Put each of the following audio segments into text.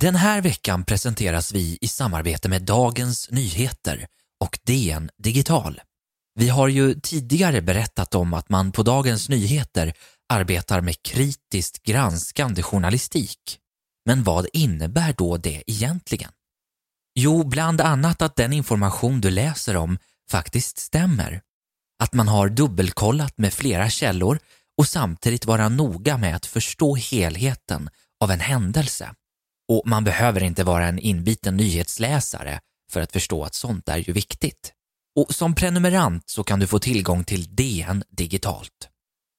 Den här veckan presenteras vi i samarbete med Dagens Nyheter och DN Digital. Vi har ju tidigare berättat om att man på Dagens Nyheter arbetar med kritiskt granskande journalistik. Men vad innebär då det egentligen? Jo, bland annat att den information du läser om faktiskt stämmer. Att man har dubbelkollat med flera källor och samtidigt vara noga med att förstå helheten av en händelse. Och man behöver inte vara en inbiten nyhetsläsare för att förstå att sånt är ju viktigt. Och som prenumerant så kan du få tillgång till DN digitalt.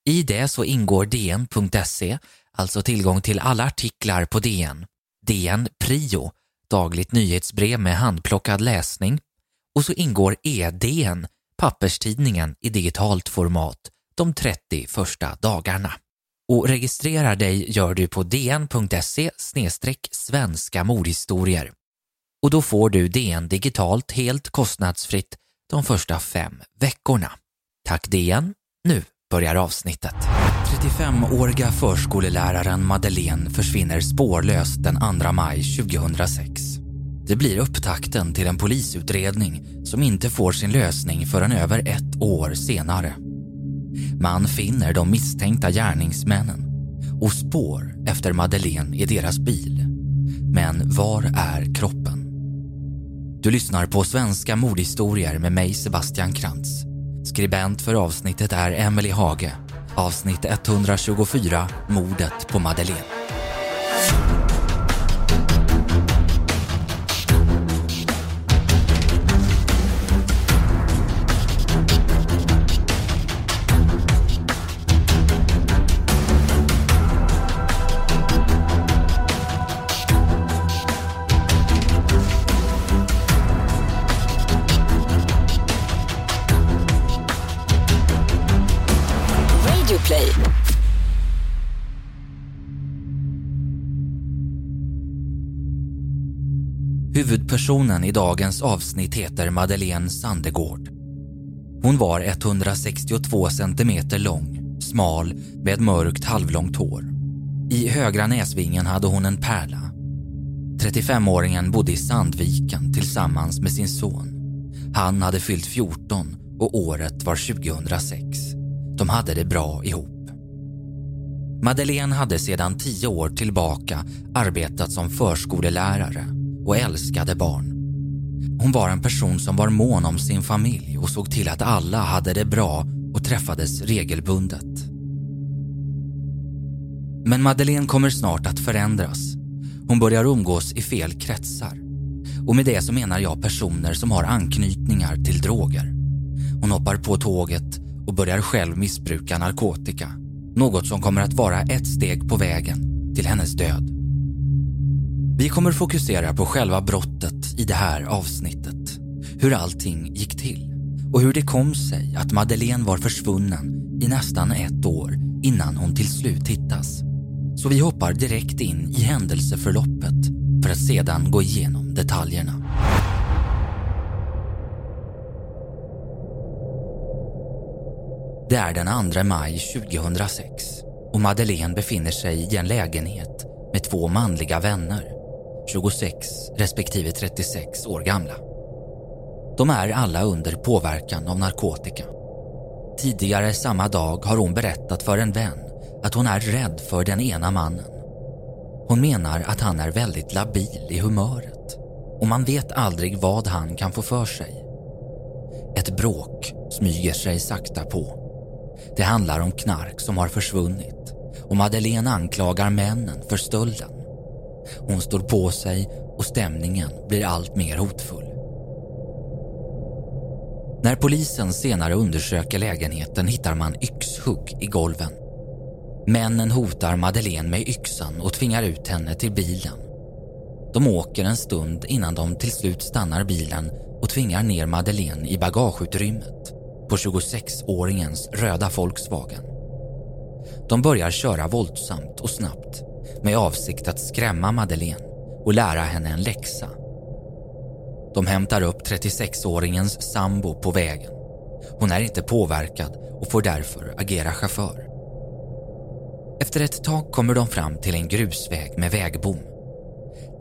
I det så ingår DN.se, alltså tillgång till alla artiklar på DN, DN Prio, dagligt nyhetsbrev med handplockad läsning och så ingår EDN, papperstidningen i digitalt format, de 30 första dagarna. Och registrerar dig gör du på dn.se svenska mordhistorier. Och då får du DN digitalt helt kostnadsfritt de första fem veckorna. Tack DN. Nu börjar avsnittet. 35-åriga förskoleläraren Madeleine försvinner spårlöst den 2 maj 2006. Det blir upptakten till en polisutredning som inte får sin lösning förrän över ett år senare. Man finner de misstänkta gärningsmännen och spår efter Madeleine i deras bil. Men var är kroppen? Du lyssnar på Svenska mordhistorier med mig Sebastian Krantz. Skribent för avsnittet är Emily Hage. Avsnitt 124, Mordet på Madeleine. Huvudpersonen i dagens avsnitt heter Madeleine Sandegård. Hon var 162 centimeter lång, smal med mörkt halvlångt hår. I högra näsvingen hade hon en pärla. 35-åringen bodde i Sandviken tillsammans med sin son. Han hade fyllt 14 och året var 2006. De hade det bra ihop. Madeleine hade sedan tio år tillbaka arbetat som förskolelärare och älskade barn. Hon var en person som var mån om sin familj och såg till att alla hade det bra och träffades regelbundet. Men Madeleine kommer snart att förändras. Hon börjar umgås i fel kretsar. Och med det så menar jag personer som har anknytningar till droger. Hon hoppar på tåget och börjar själv missbruka narkotika. Något som kommer att vara ett steg på vägen till hennes död. Vi kommer fokusera på själva brottet i det här avsnittet. Hur allting gick till och hur det kom sig att Madeleine var försvunnen i nästan ett år innan hon till slut hittas. Så vi hoppar direkt in i händelseförloppet för att sedan gå igenom detaljerna. Det är den 2 maj 2006 och Madeleine befinner sig i en lägenhet med två manliga vänner, 26 respektive 36 år gamla. De är alla under påverkan av narkotika. Tidigare samma dag har hon berättat för en vän att hon är rädd för den ena mannen. Hon menar att han är väldigt labil i humöret och man vet aldrig vad han kan få för sig. Ett bråk smyger sig sakta på. Det handlar om knark som har försvunnit och Madeleine anklagar männen för stölden. Hon står på sig och stämningen blir allt mer hotfull. När polisen senare undersöker lägenheten hittar man yxhugg i golven. Männen hotar Madeleine med yxan och tvingar ut henne till bilen. De åker en stund innan de till slut stannar bilen och tvingar ner Madeleine i bagageutrymmet på 26-åringens röda Volkswagen. De börjar köra våldsamt och snabbt med avsikt att skrämma Madeleine och lära henne en läxa. De hämtar upp 36-åringens sambo på vägen. Hon är inte påverkad och får därför agera chaufför. Efter ett tag kommer de fram till en grusväg med vägbom.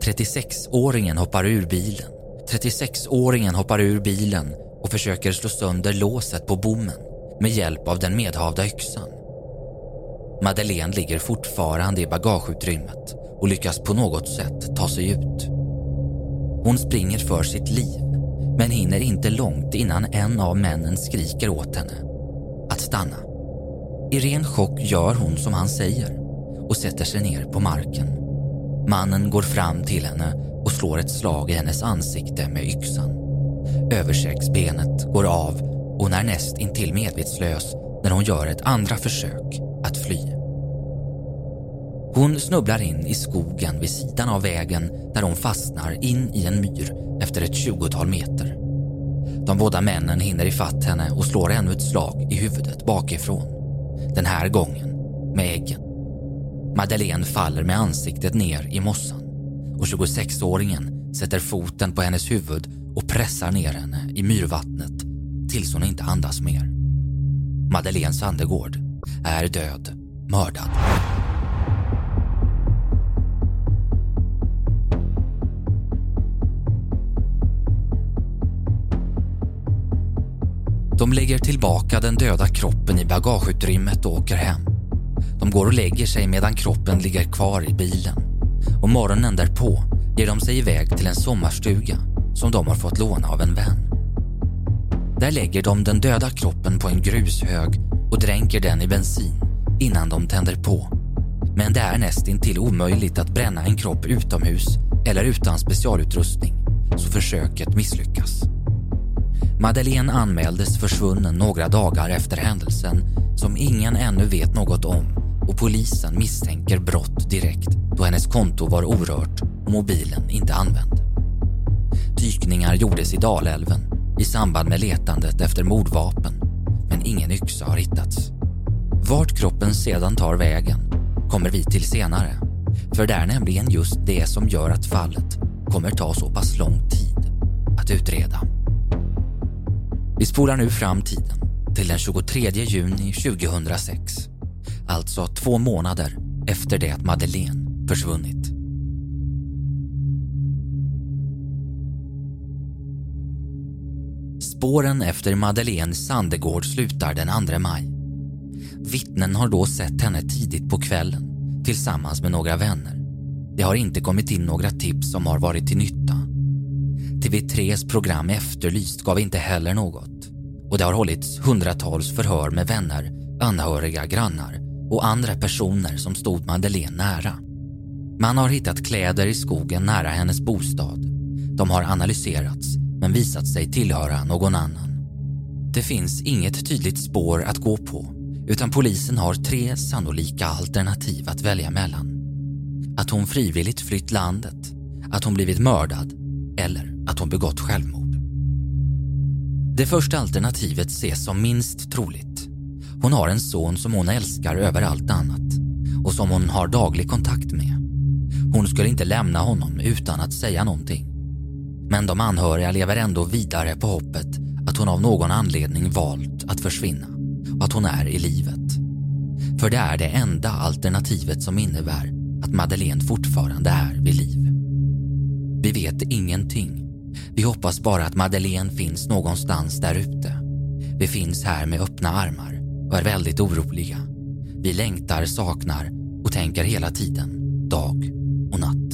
36-åringen hoppar ur bilen. 36-åringen hoppar ur bilen och försöker slå sönder låset på bommen med hjälp av den medhavda yxan. Madeleine ligger fortfarande i bagageutrymmet och lyckas på något sätt ta sig ut. Hon springer för sitt liv men hinner inte långt innan en av männen skriker åt henne att stanna. I ren chock gör hon som han säger och sätter sig ner på marken. Mannen går fram till henne och slår ett slag i hennes ansikte med yxan. Översäcksbenet går av och hon är näst intill medvetslös när hon gör ett andra försök att fly. Hon snubblar in i skogen vid sidan av vägen där hon fastnar in i en myr efter ett tjugotal meter. De båda männen hinner ifatt henne och slår ännu ett slag i huvudet bakifrån. Den här gången med äggen. Madeleine faller med ansiktet ner i mossan och 26-åringen sätter foten på hennes huvud och pressar ner henne i myrvattnet tills hon inte andas mer. Madeleine Sandegård är död, mördad. De lägger tillbaka den döda kroppen i bagageutrymmet och åker hem. De går och lägger sig medan kroppen ligger kvar i bilen. Och morgonen därpå ger de sig iväg till en sommarstuga som de har fått låna av en vän. Där lägger de den döda kroppen på en grushög och dränker den i bensin innan de tänder på. Men det är nästintill omöjligt att bränna en kropp utomhus eller utan specialutrustning, så försöket misslyckas. Madeleine anmäldes försvunnen några dagar efter händelsen som ingen ännu vet något om och polisen misstänker brott direkt då hennes konto var orört och mobilen inte använd. Dykningar gjordes i Dalälven i samband med letandet efter mordvapen men ingen yxa har hittats. Vart kroppen sedan tar vägen kommer vi till senare för det är nämligen just det som gör att fallet kommer ta så pass lång tid att utreda. Vi spolar nu fram tiden till den 23 juni 2006. Alltså två månader efter det att Madeleine försvunnit. Spåren efter Madeleine Sandegård slutar den 2 maj. Vittnen har då sett henne tidigt på kvällen tillsammans med några vänner. Det har inte kommit in några tips som har varit till nytta. TV3s program Efterlyst gav inte heller något och det har hållits hundratals förhör med vänner, anhöriga, grannar och andra personer som stod Madeleine nära. Man har hittat kläder i skogen nära hennes bostad. De har analyserats men visat sig tillhöra någon annan. Det finns inget tydligt spår att gå på utan polisen har tre sannolika alternativ att välja mellan. Att hon frivilligt flytt landet, att hon blivit mördad eller att hon begått självmord. Det första alternativet ses som minst troligt. Hon har en son som hon älskar över allt annat och som hon har daglig kontakt med. Hon skulle inte lämna honom utan att säga någonting. Men de anhöriga lever ändå vidare på hoppet att hon av någon anledning valt att försvinna och att hon är i livet. För det är det enda alternativet som innebär att Madeleine fortfarande är vid liv. Vi vet ingenting. Vi hoppas bara att Madeleine finns någonstans där ute. Vi finns här med öppna armar och är väldigt oroliga. Vi längtar, saknar och tänker hela tiden, dag och natt,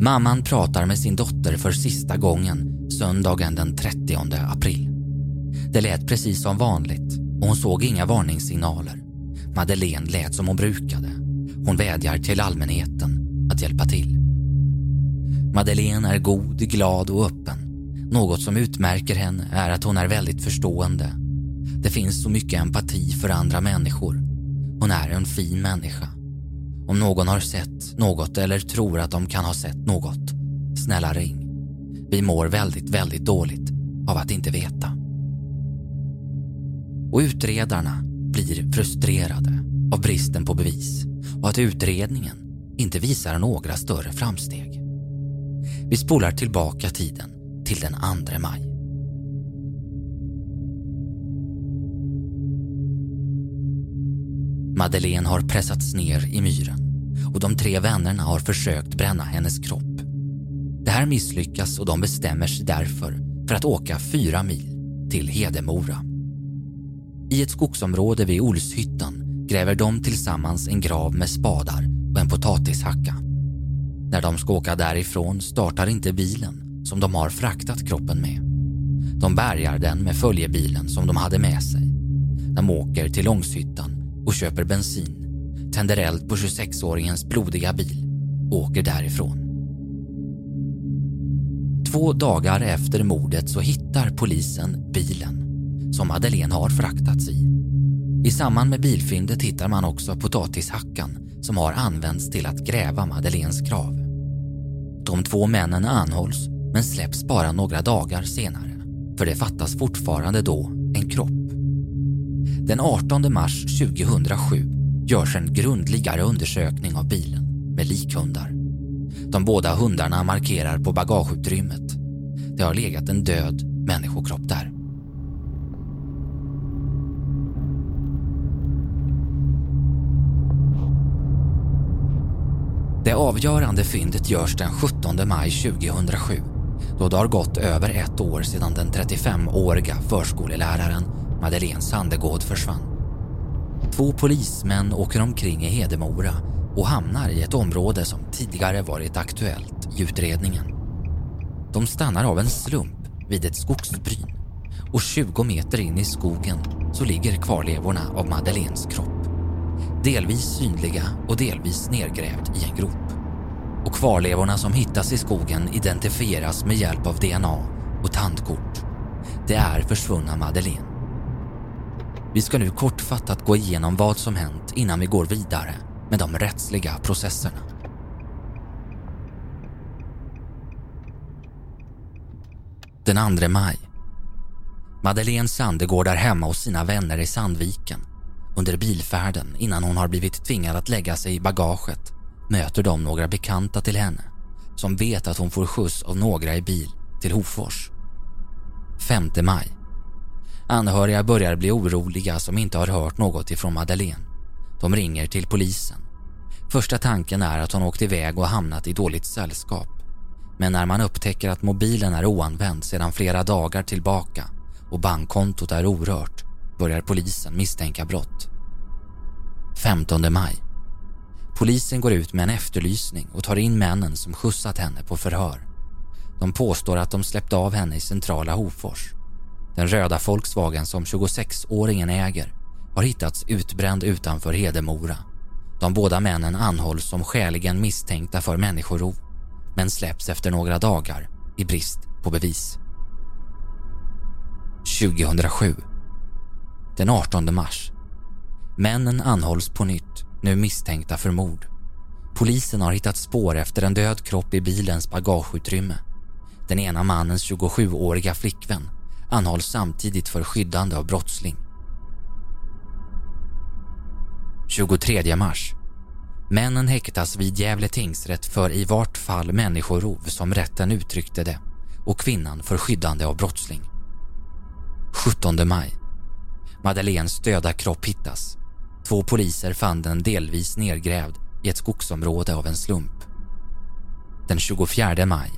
Mamman pratar med sin dotter för sista gången söndagen den 30 april. Det lät precis som vanligt och hon såg inga varningssignaler. Madeleine lät som hon brukade. Hon vädjar till allmänheten att hjälpa till. Madeleine är god, glad och öppen. Något som utmärker henne är att hon är väldigt förstående. Det finns så mycket empati för andra människor. Hon är en fin människa. Om någon har sett något eller tror att de kan ha sett något, snälla ring. Vi mår väldigt, väldigt dåligt av att inte veta. Och utredarna blir frustrerade av bristen på bevis och att utredningen inte visar några större framsteg. Vi spolar tillbaka tiden till den 2 maj. Madeleine har pressats ner i myren. och de tre vännerna har försökt bränna hennes kropp. Det här misslyckas och de bestämmer sig därför för att åka fyra mil till Hedemora. I ett skogsområde vid Olshyttan gräver de tillsammans en grav med spadar och en potatishacka. När de ska åka därifrån startar inte bilen som de har fraktat kroppen med. De bärgar den med följebilen som de hade med sig. De åker till Långshyttan och köper bensin, tänder eld på 26-åringens blodiga bil och åker därifrån. Två dagar efter mordet så hittar polisen bilen som Madeleine har fraktats i. I samband med bilfyndet hittar man också potatishackan som har använts till att gräva Madeleines grav. De två männen anhålls men släpps bara några dagar senare för det fattas fortfarande då en kropp. Den 18 mars 2007 görs en grundligare undersökning av bilen med likhundar. De båda hundarna markerar på bagageutrymmet. Det har legat en död människokropp där. Det avgörande fyndet görs den 17 maj 2007 då det har gått över ett år sedan den 35-åriga förskoleläraren Madeleine Sandegård försvann. Två polismän åker omkring i Hedemora och hamnar i ett område som tidigare varit aktuellt i utredningen. De stannar av en slump vid ett skogsbryn och 20 meter in i skogen så ligger kvarlevorna av Madeleines kropp. Delvis synliga och delvis nedgrävd i en grop. Och kvarlevorna som hittas i skogen identifieras med hjälp av DNA och tandkort. Det är försvunna Madeleine. Vi ska nu kortfattat gå igenom vad som hänt innan vi går vidare med de rättsliga processerna. Den 2 maj. Madeleine Sandegård är hemma hos sina vänner i Sandviken. Under bilfärden, innan hon har blivit tvingad att lägga sig i bagaget, möter de några bekanta till henne som vet att hon får skjuts av några i bil till Hofors. 5 maj. Anhöriga börjar bli oroliga som inte har hört något ifrån Madeleine. De ringer till polisen. Första tanken är att hon åkt iväg och hamnat i dåligt sällskap. Men när man upptäcker att mobilen är oanvänd sedan flera dagar tillbaka och bankkontot är orört börjar polisen misstänka brott. 15 maj. Polisen går ut med en efterlysning och tar in männen som skjutsat henne på förhör. De påstår att de släppt av henne i centrala Hofors. Den röda Volkswagen som 26-åringen äger har hittats utbränd utanför Hedemora. De båda männen anhålls som skäligen misstänkta för människorov men släpps efter några dagar i brist på bevis. 2007. Den 18 mars. Männen anhålls på nytt, nu misstänkta för mord. Polisen har hittat spår efter en död kropp i bilens bagageutrymme. Den ena mannens 27-åriga flickvän anhålls samtidigt för skyddande av brottsling. 23 mars. Männen häktas vid Gävle tingsrätt för i vart fall människorov som rätten uttryckte det och kvinnan för skyddande av brottsling. 17 maj. Madeleines döda kropp hittas. Två poliser fann den delvis nedgrävd i ett skogsområde av en slump. Den 24 maj.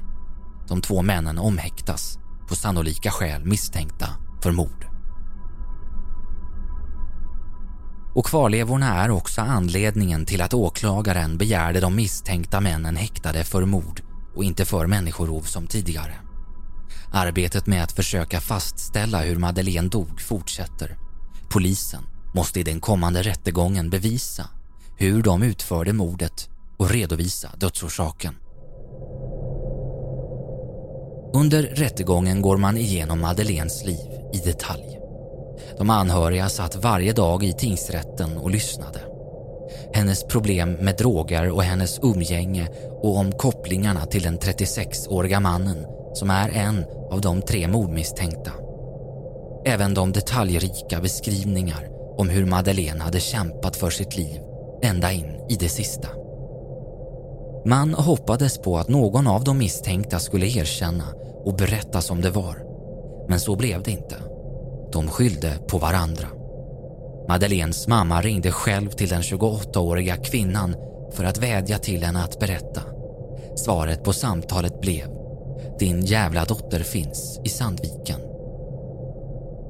De två männen omhäktas på sannolika skäl misstänkta för mord. Och kvarlevorna är också anledningen till att åklagaren begärde de misstänkta männen häktade för mord och inte för människorov som tidigare. Arbetet med att försöka fastställa hur Madeleine dog fortsätter. Polisen måste i den kommande rättegången bevisa hur de utförde mordet och redovisa dödsorsaken. Under rättegången går man igenom Madeleines liv i detalj. De anhöriga satt varje dag i tingsrätten och lyssnade. Hennes problem med droger och hennes umgänge och om kopplingarna till den 36-åriga mannen som är en av de tre mordmisstänkta. Även de detaljrika beskrivningar om hur Madeleine hade kämpat för sitt liv ända in i det sista. Man hoppades på att någon av de misstänkta skulle erkänna och berätta som det var. Men så blev det inte. De skyllde på varandra. Madeleines mamma ringde själv till den 28-åriga kvinnan för att vädja till henne att berätta. Svaret på samtalet blev “Din jävla dotter finns i Sandviken”.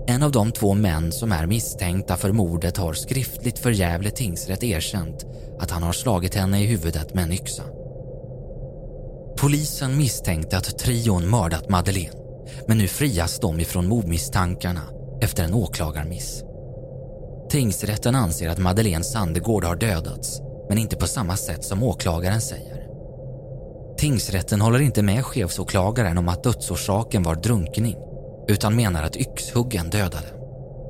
En av de två män som är misstänkta för mordet har skriftligt för Gävle tingsrätt erkänt att han har slagit henne i huvudet med en yxa. Polisen misstänkte att trion mördat Madeleine men nu frias de ifrån mordmisstankarna efter en åklagarmiss. Tingsrätten anser att Madeleine Sandegård har dödats men inte på samma sätt som åklagaren säger. Tingsrätten håller inte med chefsåklagaren om att dödsorsaken var drunkning utan menar att yxhuggen dödade.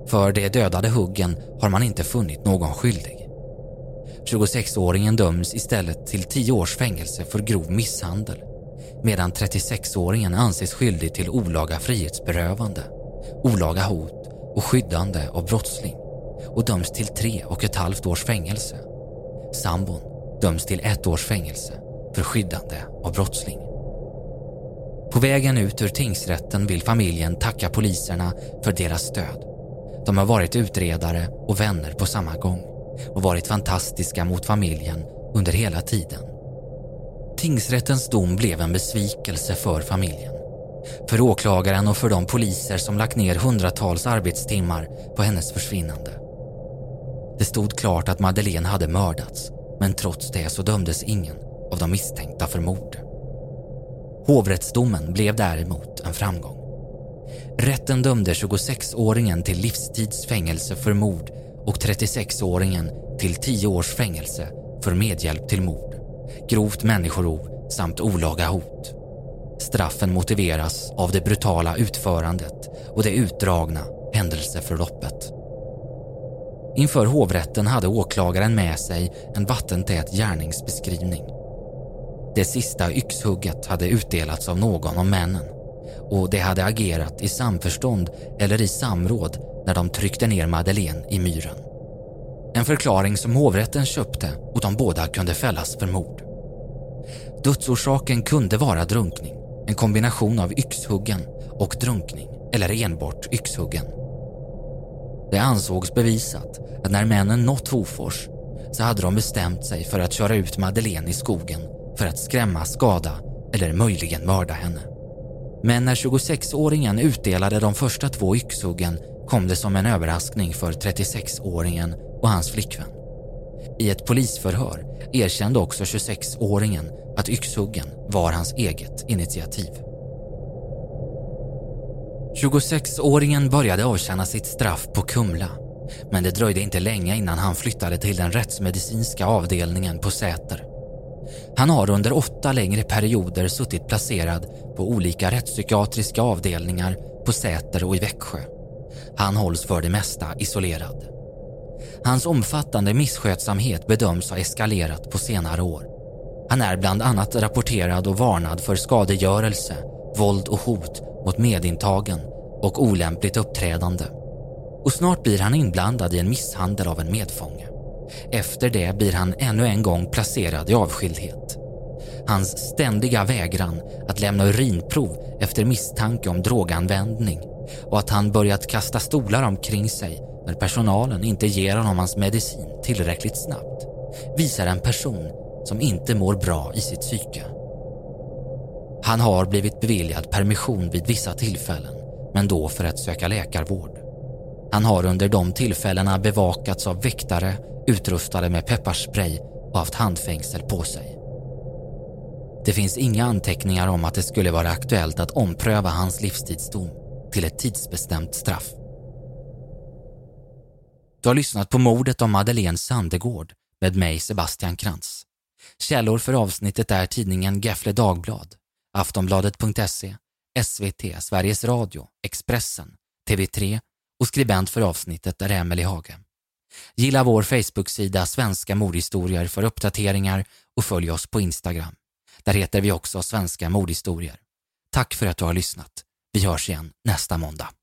För de dödade huggen har man inte funnit någon skyldig. 26-åringen döms istället till 10 års fängelse för grov misshandel medan 36-åringen anses skyldig till olaga frihetsberövande, olaga hot och skyddande av brottsling och döms till tre och ett halvt års fängelse. Sambon döms till ett års fängelse för skyddande av brottsling. På vägen ut ur tingsrätten vill familjen tacka poliserna för deras stöd. De har varit utredare och vänner på samma gång och varit fantastiska mot familjen under hela tiden. Tingsrättens dom blev en besvikelse för familjen. För åklagaren och för de poliser som lagt ner hundratals arbetstimmar på hennes försvinnande. Det stod klart att Madeleine hade mördats men trots det så dömdes ingen av de misstänkta för mord. Hovrättsdomen blev däremot en framgång. Rätten dömde 26-åringen till livstidsfängelse för mord och 36-åringen till 10 års fängelse för medhjälp till mord, grovt människorov samt olaga hot. Straffen motiveras av det brutala utförandet och det utdragna händelseförloppet. Inför hovrätten hade åklagaren med sig en vattentät gärningsbeskrivning. Det sista yxhugget hade utdelats av någon av männen och de hade agerat i samförstånd eller i samråd när de tryckte ner Madeleine i myren. En förklaring som hovrätten köpte och de båda kunde fällas för mord. Dödsorsaken kunde vara drunkning, en kombination av yxhuggen och drunkning eller enbart yxhuggen. Det ansågs bevisat att när männen nått Hofors så hade de bestämt sig för att köra ut Madeleine i skogen för att skrämma, skada eller möjligen mörda henne. Men när 26-åringen utdelade de första två yxhuggen kom det som en överraskning för 36-åringen och hans flickvän. I ett polisförhör erkände också 26-åringen att yxhuggen var hans eget initiativ. 26-åringen började avtjäna sitt straff på Kumla men det dröjde inte länge innan han flyttade till den rättsmedicinska avdelningen på Säter. Han har under åtta längre perioder suttit placerad på olika rättspsykiatriska avdelningar på Säter och i Växjö. Han hålls för det mesta isolerad. Hans omfattande misskötsamhet bedöms ha eskalerat på senare år. Han är bland annat rapporterad och varnad för skadegörelse, våld och hot mot medintagen och olämpligt uppträdande. Och snart blir han inblandad i en misshandel av en medfånge. Efter det blir han ännu en gång placerad i avskildhet. Hans ständiga vägran att lämna urinprov efter misstanke om droganvändning och att han börjat kasta stolar omkring sig när personalen inte ger honom hans medicin tillräckligt snabbt visar en person som inte mår bra i sitt psyke. Han har blivit beviljad permission vid vissa tillfällen, men då för att söka läkarvård. Han har under de tillfällena bevakats av väktare utrustade med pepparspray och haft handfängsel på sig. Det finns inga anteckningar om att det skulle vara aktuellt att ompröva hans livstidsdom till ett tidsbestämt straff. Du har lyssnat på mordet om Madeleine Sandegård med mig Sebastian Krantz. Källor för avsnittet är tidningen Gefle Dagblad, Aftonbladet.se, SVT, Sveriges Radio, Expressen, TV3 och skribent för avsnittet är Emelie Hage. Gilla vår Facebook-sida Svenska mordhistorier för uppdateringar och följ oss på Instagram. Där heter vi också Svenska mordhistorier. Tack för att du har lyssnat. Vi hörs igen nästa måndag.